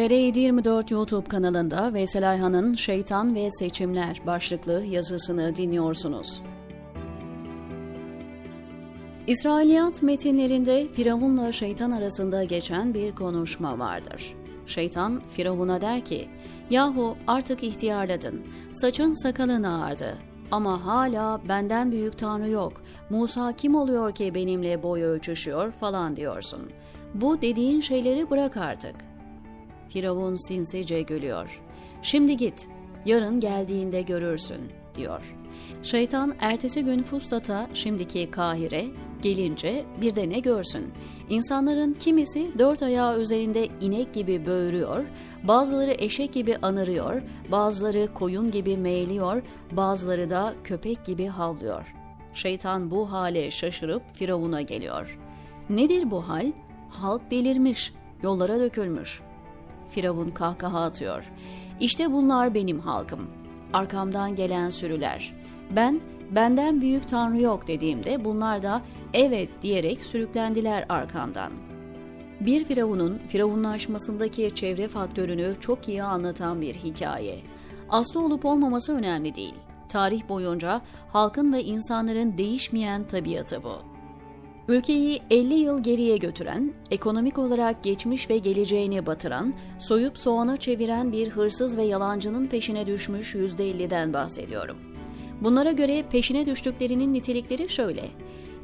TR724 YouTube kanalında Veysel Ayhan'ın Şeytan ve Seçimler başlıklı yazısını dinliyorsunuz. İsrailiyat metinlerinde Firavun'la şeytan arasında geçen bir konuşma vardır. Şeytan Firavun'a der ki, Yahu artık ihtiyarladın, saçın sakalın ağardı ama hala benden büyük tanrı yok, Musa kim oluyor ki benimle boy ölçüşüyor falan diyorsun. Bu dediğin şeyleri bırak artık. Firavun sinsice gülüyor. Şimdi git, yarın geldiğinde görürsün, diyor. Şeytan ertesi gün Fustat'a, şimdiki Kahire, gelince bir de ne görsün. İnsanların kimisi dört ayağı üzerinde inek gibi böğürüyor, bazıları eşek gibi anırıyor, bazıları koyun gibi meyliyor, bazıları da köpek gibi havlıyor. Şeytan bu hale şaşırıp Firavun'a geliyor. Nedir bu hal? Halk delirmiş, yollara dökülmüş. Firavun kahkaha atıyor. İşte bunlar benim halkım. Arkamdan gelen sürüler. Ben, benden büyük tanrı yok dediğimde bunlar da evet diyerek sürüklendiler arkamdan. Bir firavunun firavunlaşmasındaki çevre faktörünü çok iyi anlatan bir hikaye. Aslı olup olmaması önemli değil. Tarih boyunca halkın ve insanların değişmeyen tabiatı bu. Ülkeyi 50 yıl geriye götüren, ekonomik olarak geçmiş ve geleceğini batıran, soyup soğana çeviren bir hırsız ve yalancının peşine düşmüş %50'den bahsediyorum. Bunlara göre peşine düştüklerinin nitelikleri şöyle.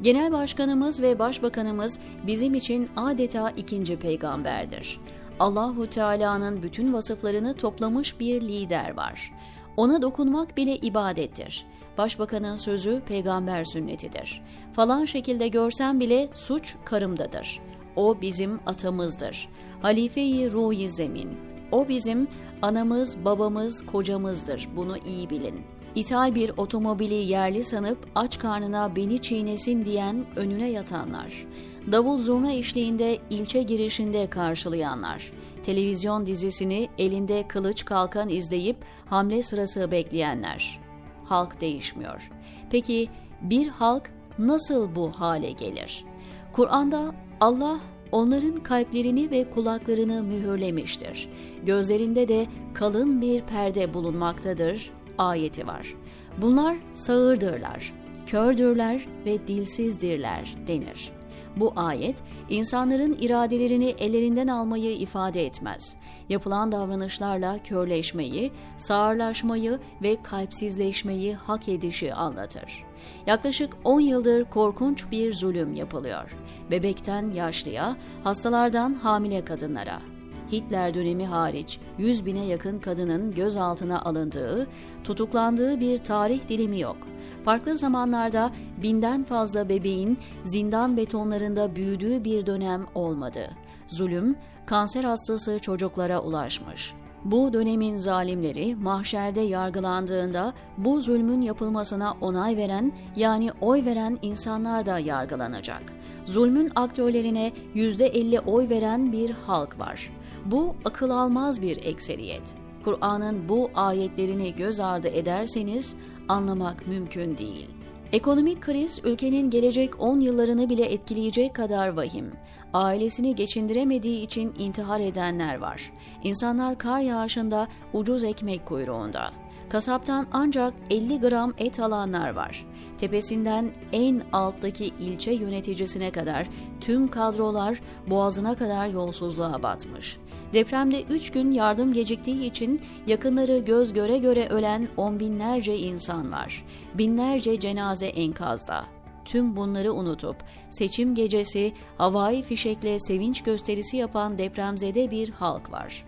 Genel Başkanımız ve Başbakanımız bizim için adeta ikinci peygamberdir. Allahu Teala'nın bütün vasıflarını toplamış bir lider var. Ona dokunmak bile ibadettir. Başbakanın sözü peygamber sünnetidir. Falan şekilde görsem bile suç karımdadır. O bizim atamızdır. Halife-i ruhi zemin. O bizim anamız, babamız, kocamızdır. Bunu iyi bilin. İthal bir otomobili yerli sanıp aç karnına beni çiğnesin diyen önüne yatanlar. Davul zurna eşliğinde ilçe girişinde karşılayanlar. Televizyon dizisini elinde kılıç kalkan izleyip hamle sırası bekleyenler halk değişmiyor. Peki bir halk nasıl bu hale gelir? Kur'an'da Allah onların kalplerini ve kulaklarını mühürlemiştir. Gözlerinde de kalın bir perde bulunmaktadır ayeti var. Bunlar sağırdırlar, kördürler ve dilsizdirler denir. Bu ayet insanların iradelerini ellerinden almayı ifade etmez. Yapılan davranışlarla körleşmeyi, sağırlaşmayı ve kalpsizleşmeyi hak edişi anlatır. Yaklaşık 10 yıldır korkunç bir zulüm yapılıyor. Bebekten yaşlıya, hastalardan hamile kadınlara. Hitler dönemi hariç 100 bine yakın kadının gözaltına alındığı, tutuklandığı bir tarih dilimi yok. Farklı zamanlarda binden fazla bebeğin zindan betonlarında büyüdüğü bir dönem olmadı. Zulüm, kanser hastası çocuklara ulaşmış. Bu dönemin zalimleri mahşerde yargılandığında bu zulmün yapılmasına onay veren yani oy veren insanlar da yargılanacak. Zulmün aktörlerine %50 oy veren bir halk var. Bu akıl almaz bir ekseriyet. Kur'an'ın bu ayetlerini göz ardı ederseniz anlamak mümkün değil. Ekonomik kriz ülkenin gelecek 10 yıllarını bile etkileyecek kadar vahim. Ailesini geçindiremediği için intihar edenler var. İnsanlar kar yağışında ucuz ekmek kuyruğunda. Kasaptan ancak 50 gram et alanlar var. Tepesinden en alttaki ilçe yöneticisine kadar tüm kadrolar boğazına kadar yolsuzluğa batmış. Depremde 3 gün yardım geciktiği için yakınları göz göre göre ölen on binlerce insan var. Binlerce cenaze enkazda. Tüm bunları unutup seçim gecesi havai fişekle sevinç gösterisi yapan depremzede bir halk var.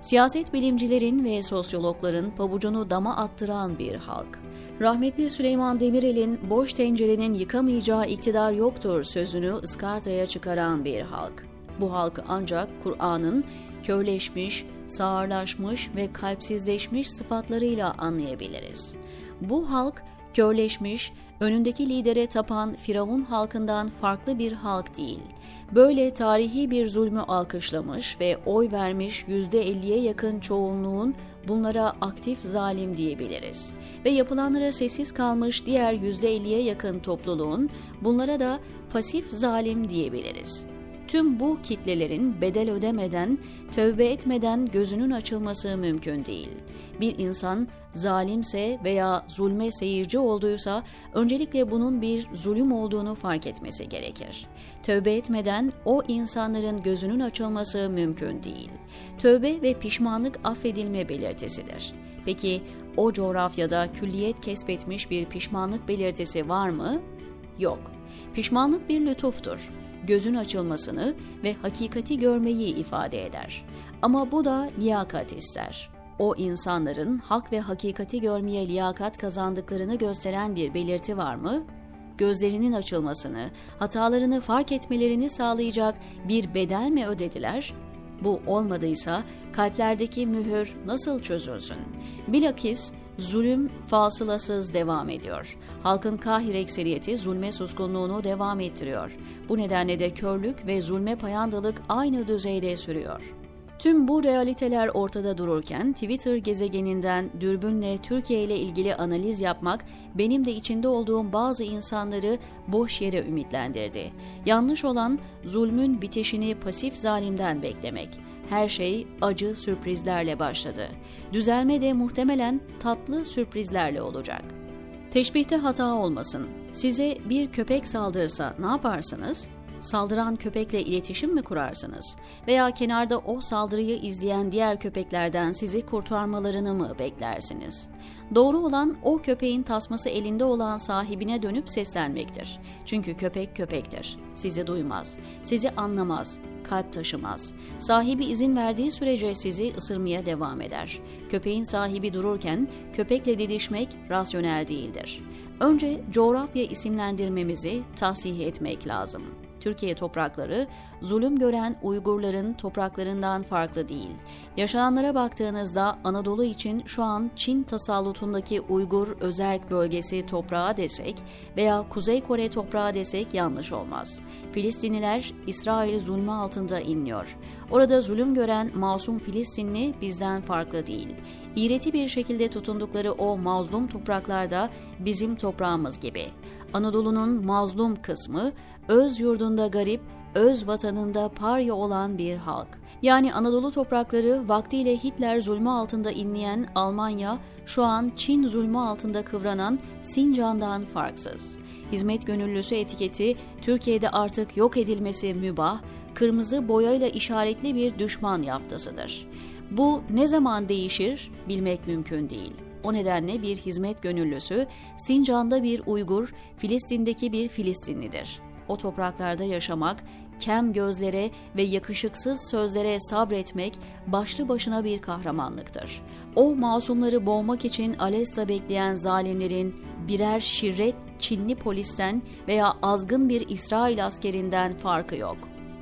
Siyaset bilimcilerin ve sosyologların pabucunu dama attıran bir halk. Rahmetli Süleyman Demirel'in boş tencerenin yıkamayacağı iktidar yoktur sözünü ıskartaya çıkaran bir halk. Bu halkı ancak Kur'an'ın körleşmiş, sağırlaşmış ve kalpsizleşmiş sıfatlarıyla anlayabiliriz. Bu halk körleşmiş, önündeki lidere tapan Firavun halkından farklı bir halk değil. Böyle tarihi bir zulmü alkışlamış ve oy vermiş %50'ye yakın çoğunluğun bunlara aktif zalim diyebiliriz. Ve yapılanlara sessiz kalmış diğer %50'ye yakın topluluğun bunlara da pasif zalim diyebiliriz tüm bu kitlelerin bedel ödemeden, tövbe etmeden gözünün açılması mümkün değil. Bir insan zalimse veya zulme seyirci olduysa öncelikle bunun bir zulüm olduğunu fark etmesi gerekir. Tövbe etmeden o insanların gözünün açılması mümkün değil. Tövbe ve pişmanlık affedilme belirtisidir. Peki o coğrafyada külliyet kesbetmiş bir pişmanlık belirtisi var mı? Yok. Pişmanlık bir lütuftur. Gözün açılmasını ve hakikati görmeyi ifade eder. Ama bu da liyakat ister. O insanların hak ve hakikati görmeye liyakat kazandıklarını gösteren bir belirti var mı? Gözlerinin açılmasını, hatalarını fark etmelerini sağlayacak bir bedel mi ödediler? Bu olmadıysa kalplerdeki mühür nasıl çözülsün? Bilakis zulüm fasılasız devam ediyor. Halkın kahir ekseriyeti zulme suskunluğunu devam ettiriyor. Bu nedenle de körlük ve zulme payandalık aynı düzeyde sürüyor. Tüm bu realiteler ortada dururken Twitter gezegeninden dürbünle Türkiye ile ilgili analiz yapmak benim de içinde olduğum bazı insanları boş yere ümitlendirdi. Yanlış olan zulmün bitişini pasif zalimden beklemek. Her şey acı sürprizlerle başladı. Düzelme de muhtemelen tatlı sürprizlerle olacak. Teşbihte hata olmasın. Size bir köpek saldırırsa ne yaparsınız? saldıran köpekle iletişim mi kurarsınız? Veya kenarda o saldırıyı izleyen diğer köpeklerden sizi kurtarmalarını mı beklersiniz? Doğru olan o köpeğin tasması elinde olan sahibine dönüp seslenmektir. Çünkü köpek köpektir. Sizi duymaz, sizi anlamaz, kalp taşımaz. Sahibi izin verdiği sürece sizi ısırmaya devam eder. Köpeğin sahibi dururken köpekle didişmek rasyonel değildir. Önce coğrafya isimlendirmemizi tahsih etmek lazım. Türkiye toprakları zulüm gören Uygurların topraklarından farklı değil. Yaşananlara baktığınızda Anadolu için şu an Çin tasallutundaki Uygur özerk bölgesi toprağı desek veya Kuzey Kore toprağı desek yanlış olmaz. Filistinliler İsrail zulmü altında inliyor. Orada zulüm gören masum Filistinli bizden farklı değil. İğreti bir şekilde tutundukları o mazlum topraklarda bizim toprağımız gibi. Anadolu'nun mazlum kısmı öz yurdunda garip, öz vatanında parya olan bir halk. Yani Anadolu toprakları vaktiyle Hitler zulmü altında inleyen Almanya, şu an Çin zulmü altında kıvranan Sincan'dan farksız. Hizmet gönüllüsü etiketi Türkiye'de artık yok edilmesi mübah, kırmızı boyayla işaretli bir düşman yaftasıdır. Bu ne zaman değişir bilmek mümkün değil. O nedenle bir hizmet gönüllüsü Sincan'da bir Uygur, Filistin'deki bir Filistinlidir. O topraklarda yaşamak, kem gözlere ve yakışıksız sözlere sabretmek başlı başına bir kahramanlıktır. O masumları boğmak için Alesta bekleyen zalimlerin birer şirret Çinli polisten veya azgın bir İsrail askerinden farkı yok.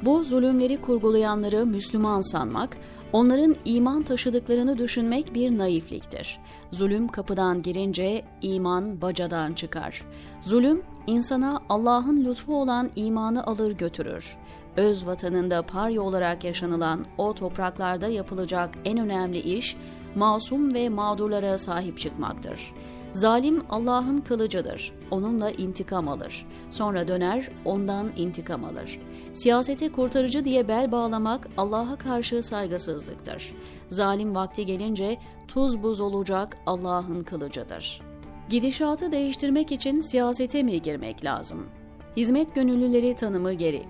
Bu zulümleri kurgulayanları Müslüman sanmak, Onların iman taşıdıklarını düşünmek bir naifliktir. Zulüm kapıdan girince iman bacadan çıkar. Zulüm insana Allah'ın lütfu olan imanı alır götürür. Öz vatanında parya olarak yaşanılan o topraklarda yapılacak en önemli iş masum ve mağdurlara sahip çıkmaktır. Zalim Allah'ın kılıcıdır. Onunla intikam alır. Sonra döner ondan intikam alır. Siyasete kurtarıcı diye bel bağlamak Allah'a karşı saygısızlıktır. Zalim vakti gelince tuz buz olacak Allah'ın kılıcıdır. Gidişatı değiştirmek için siyasete mi girmek lazım? Hizmet gönüllüleri tanımı geri.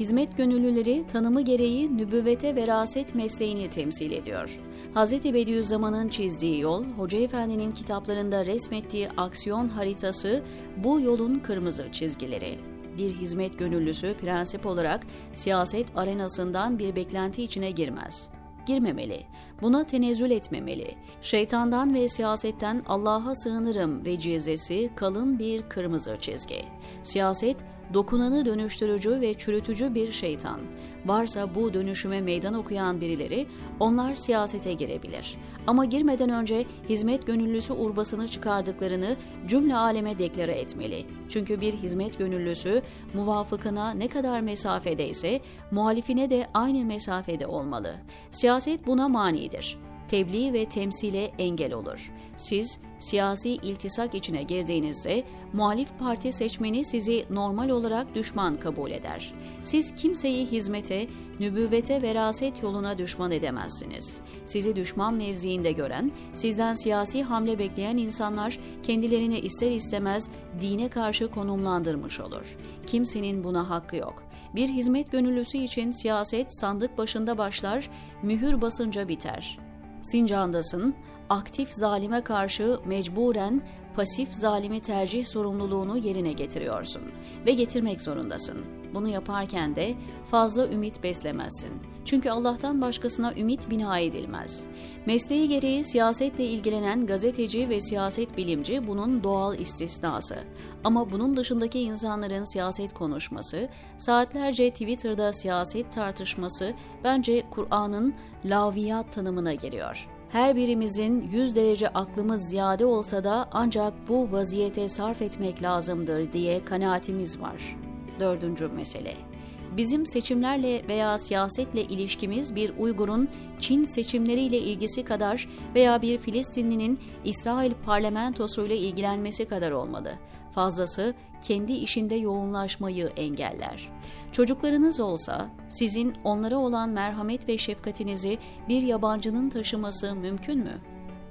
Hizmet gönüllüleri tanımı gereği nübüvvete veraset mesleğini temsil ediyor. Hz. Bediüzzaman'ın çizdiği yol, Hoca Efendi'nin kitaplarında resmettiği aksiyon haritası bu yolun kırmızı çizgileri. Bir hizmet gönüllüsü prensip olarak siyaset arenasından bir beklenti içine girmez girmemeli. Buna tenezzül etmemeli. Şeytandan ve siyasetten Allah'a sığınırım ve cizesi kalın bir kırmızı çizgi. Siyaset dokunanı dönüştürücü ve çürütücü bir şeytan. Varsa bu dönüşüme meydan okuyan birileri onlar siyasete girebilir. Ama girmeden önce hizmet gönüllüsü urbasını çıkardıklarını cümle aleme deklare etmeli. Çünkü bir hizmet gönüllüsü muvafıkına ne kadar mesafedeyse muhalifine de aynı mesafede olmalı. Siyaset buna manidir. tebliğ ve temsile engel olur. Siz siyasi iltisak içine girdiğinizde muhalif parti seçmeni sizi normal olarak düşman kabul eder. Siz kimseyi hizmete, nübüvvete veraset yoluna düşman edemezsiniz. Sizi düşman mevziinde gören, sizden siyasi hamle bekleyen insanlar kendilerini ister istemez dine karşı konumlandırmış olur. Kimsenin buna hakkı yok. Bir hizmet gönüllüsü için siyaset sandık başında başlar, mühür basınca biter. Sincan'dasın, aktif zalime karşı mecburen pasif zalimi tercih sorumluluğunu yerine getiriyorsun ve getirmek zorundasın. Bunu yaparken de fazla ümit beslemezsin. Çünkü Allah'tan başkasına ümit bina edilmez. Mesleği gereği siyasetle ilgilenen gazeteci ve siyaset bilimci bunun doğal istisnası. Ama bunun dışındaki insanların siyaset konuşması, saatlerce Twitter'da siyaset tartışması bence Kur'an'ın laviyat tanımına giriyor. Her birimizin 100 derece aklımız ziyade olsa da ancak bu vaziyete sarf etmek lazımdır diye kanaatimiz var. Dördüncü mesele. Bizim seçimlerle veya siyasetle ilişkimiz bir Uygur'un Çin seçimleriyle ilgisi kadar veya bir Filistinlinin İsrail parlamentosuyla ilgilenmesi kadar olmalı. Fazlası kendi işinde yoğunlaşmayı engeller. Çocuklarınız olsa sizin onlara olan merhamet ve şefkatinizi bir yabancının taşıması mümkün mü?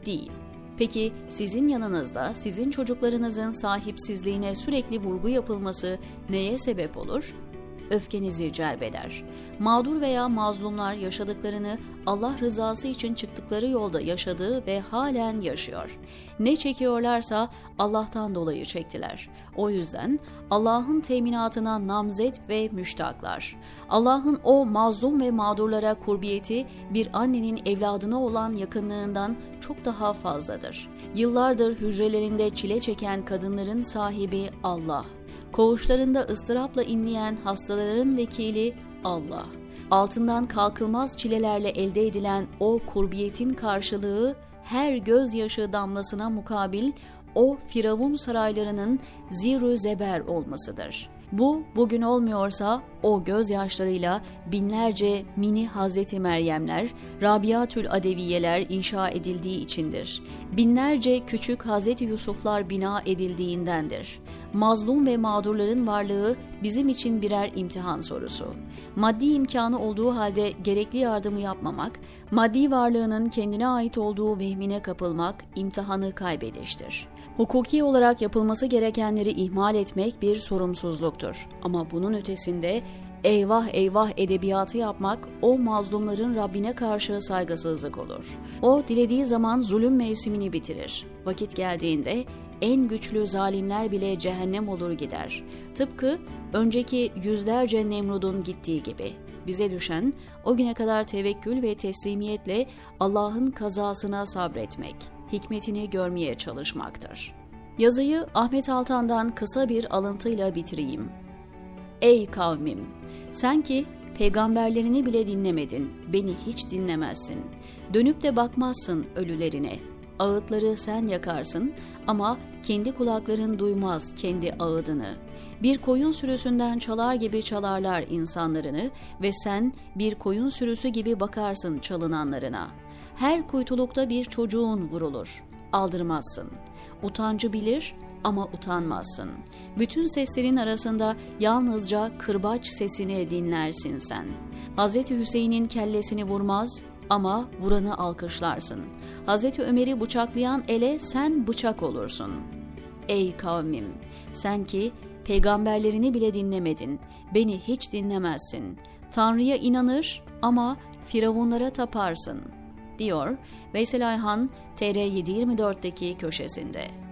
Değil. Peki sizin yanınızda sizin çocuklarınızın sahipsizliğine sürekli vurgu yapılması neye sebep olur? Öfkenizi celbeder. Mağdur veya mazlumlar yaşadıklarını Allah rızası için çıktıkları yolda yaşadığı ve halen yaşıyor. Ne çekiyorlarsa Allah'tan dolayı çektiler. O yüzden Allah'ın teminatına namzet ve müştaklar. Allah'ın o mazlum ve mağdurlara kurbiyeti bir annenin evladına olan yakınlığından çok daha fazladır. Yıllardır hücrelerinde çile çeken kadınların sahibi Allah. Koğuşlarında ıstırapla inleyen hastaların vekili Allah. Altından kalkılmaz çilelerle elde edilen o kurbiyetin karşılığı her gözyaşı damlasına mukabil o firavun saraylarının zirü zeber olmasıdır.'' Bu bugün olmuyorsa o gözyaşlarıyla binlerce mini Hazreti Meryemler, Rabiatül Adeviyeler inşa edildiği içindir. Binlerce küçük Hazreti Yusuflar bina edildiğindendir. Mazlum ve mağdurların varlığı bizim için birer imtihan sorusu. Maddi imkanı olduğu halde gerekli yardımı yapmamak, maddi varlığının kendine ait olduğu vehmine kapılmak imtihanı kaybediştir. Hukuki olarak yapılması gerekenleri ihmal etmek bir sorumsuzluktur. Ama bunun ötesinde eyvah eyvah edebiyatı yapmak o mazlumların Rabbine karşı saygısızlık olur. O dilediği zaman zulüm mevsimini bitirir. Vakit geldiğinde en güçlü zalimler bile cehennem olur gider. Tıpkı önceki yüzlerce Nemrud'un gittiği gibi. Bize düşen o güne kadar tevekkül ve teslimiyetle Allah'ın kazasına sabretmek, hikmetini görmeye çalışmaktır. Yazıyı Ahmet Altan'dan kısa bir alıntıyla bitireyim. Ey kavmim! Sen ki peygamberlerini bile dinlemedin, beni hiç dinlemezsin. Dönüp de bakmazsın ölülerine. Ağıtları sen yakarsın ama kendi kulakların duymaz kendi ağıdını. Bir koyun sürüsünden çalar gibi çalarlar insanlarını ve sen bir koyun sürüsü gibi bakarsın çalınanlarına. Her kuytulukta bir çocuğun vurulur. Aldırmazsın. Utancı bilir ama utanmazsın. Bütün seslerin arasında yalnızca kırbaç sesini dinlersin sen. Hazreti Hüseyin'in kellesini vurmaz ama vuranı alkışlarsın. Hazreti Ömer'i bıçaklayan ele sen bıçak olursun. Ey kavmim! Sen ki peygamberlerini bile dinlemedin, beni hiç dinlemezsin. Tanrı'ya inanır ama firavunlara taparsın, diyor Veysel Ayhan TR724'deki köşesinde.